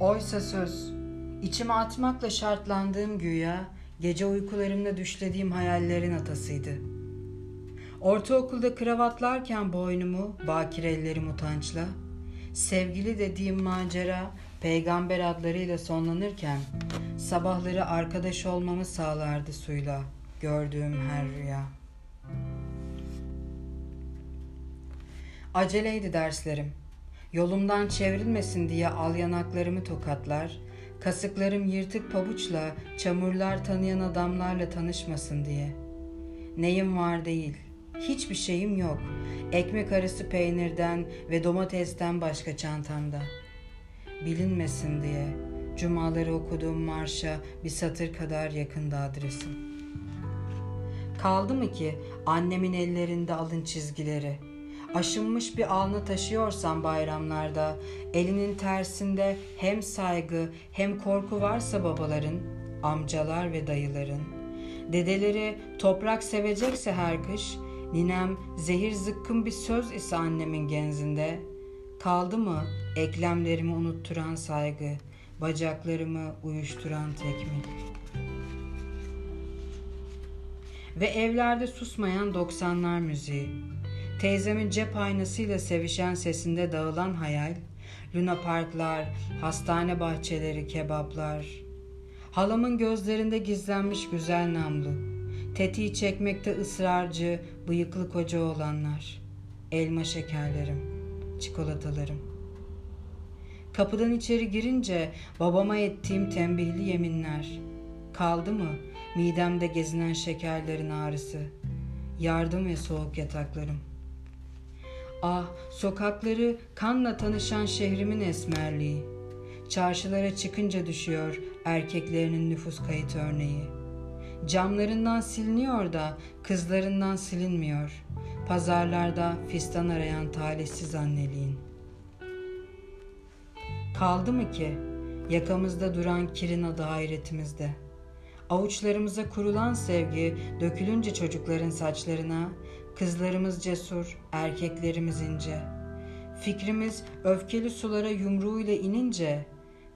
Oysa söz, içime atmakla şartlandığım güya, gece uykularımda düşlediğim hayallerin atasıydı. Ortaokulda kravatlarken boynumu, bakir ellerim utançla, sevgili dediğim macera, peygamber adlarıyla sonlanırken, sabahları arkadaş olmamı sağlardı suyla, gördüğüm her rüya. Aceleydi derslerim. Yolumdan çevrilmesin diye al yanaklarımı tokatlar, kasıklarım yırtık pabuçla çamurlar tanıyan adamlarla tanışmasın diye. Neyim var değil, hiçbir şeyim yok. Ekmek arası peynirden ve domatesten başka çantamda. Bilinmesin diye cumaları okuduğum marşa bir satır kadar yakında adresim. Kaldı mı ki annemin ellerinde alın çizgileri?'' Aşınmış bir alnı taşıyorsan bayramlarda, elinin tersinde hem saygı hem korku varsa babaların, amcalar ve dayıların, dedeleri toprak sevecekse her kış, ninem zehir zıkkın bir söz ise annemin genzinde, kaldı mı eklemlerimi unutturan saygı, bacaklarımı uyuşturan tekmil. Ve evlerde susmayan doksanlar müziği, Teyzemin cep aynasıyla sevişen sesinde dağılan hayal, Luna parklar, hastane bahçeleri, kebaplar. Halamın gözlerinde gizlenmiş güzel namlu. Tetiği çekmekte ısrarcı, bıyıklı koca olanlar. Elma şekerlerim, çikolatalarım. Kapıdan içeri girince babama ettiğim tembihli yeminler. Kaldı mı midemde gezinen şekerlerin ağrısı? Yardım ve soğuk yataklarım.'' Ah, sokakları kanla tanışan şehrimin esmerliği. Çarşılara çıkınca düşüyor erkeklerinin nüfus kayıt örneği. Camlarından siliniyor da kızlarından silinmiyor. Pazarlarda fistan arayan talihsiz anneliğin. Kaldı mı ki yakamızda duran kirin adı hayretimizde. Avuçlarımıza kurulan sevgi dökülünce çocukların saçlarına Kızlarımız cesur, erkeklerimiz ince. Fikrimiz öfkeli sulara yumruğuyla inince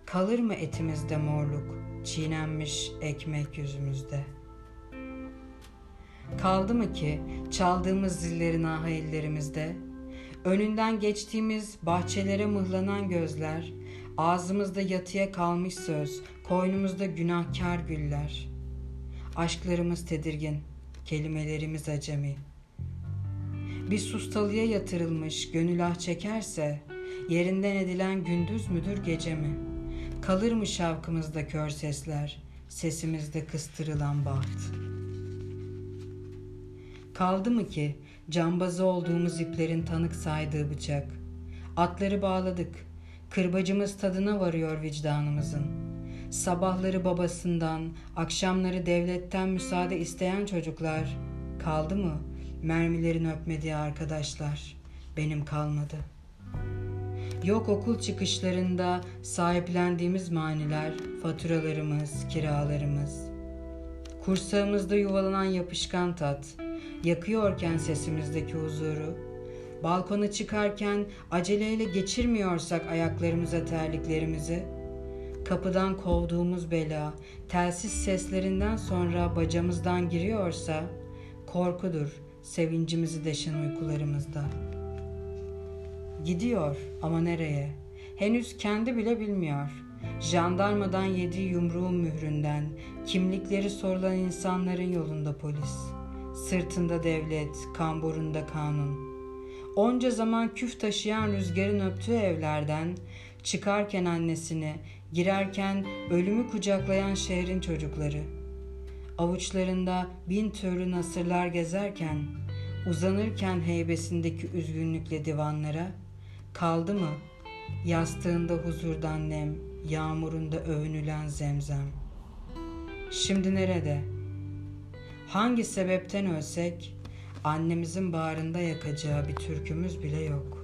kalır mı etimizde morluk, çiğnenmiş ekmek yüzümüzde? Kaldı mı ki çaldığımız zillerin aha ellerimizde, önünden geçtiğimiz bahçelere mıhlanan gözler, ağzımızda yatıya kalmış söz, koynumuzda günahkar güller. Aşklarımız tedirgin, kelimelerimiz acemi.'' Bir sustalıya yatırılmış gönül ah çekerse, yerinden edilen gündüz müdür gece mi? Kalır mı şavkımızda kör sesler, sesimizde kıstırılan baht? Kaldı mı ki cambazı olduğumuz iplerin tanık saydığı bıçak? Atları bağladık, kırbacımız tadına varıyor vicdanımızın. Sabahları babasından, akşamları devletten müsaade isteyen çocuklar kaldı mı?'' Mermilerin öpmediği arkadaşlar benim kalmadı. Yok okul çıkışlarında sahiplendiğimiz maniler, faturalarımız, kiralarımız. Kursağımızda yuvalanan yapışkan tat, yakıyorken sesimizdeki huzuru, balkona çıkarken aceleyle geçirmiyorsak ayaklarımıza terliklerimizi, kapıdan kovduğumuz bela, telsiz seslerinden sonra bacamızdan giriyorsa, korkudur, sevincimizi deşen uykularımızda. Gidiyor ama nereye? Henüz kendi bile bilmiyor. Jandarmadan yediği yumruğun mühründen, kimlikleri sorulan insanların yolunda polis. Sırtında devlet, kamburunda kanun. Onca zaman küf taşıyan rüzgarın öptüğü evlerden, çıkarken annesini, girerken ölümü kucaklayan şehrin çocukları.'' Avuçlarında bin türlü nasırlar gezerken, uzanırken heybesindeki üzgünlükle divanlara, kaldı mı yastığında huzurdan nem, yağmurunda övünülen zemzem. Şimdi nerede? Hangi sebepten ölsek, annemizin bağrında yakacağı bir türkümüz bile yok.''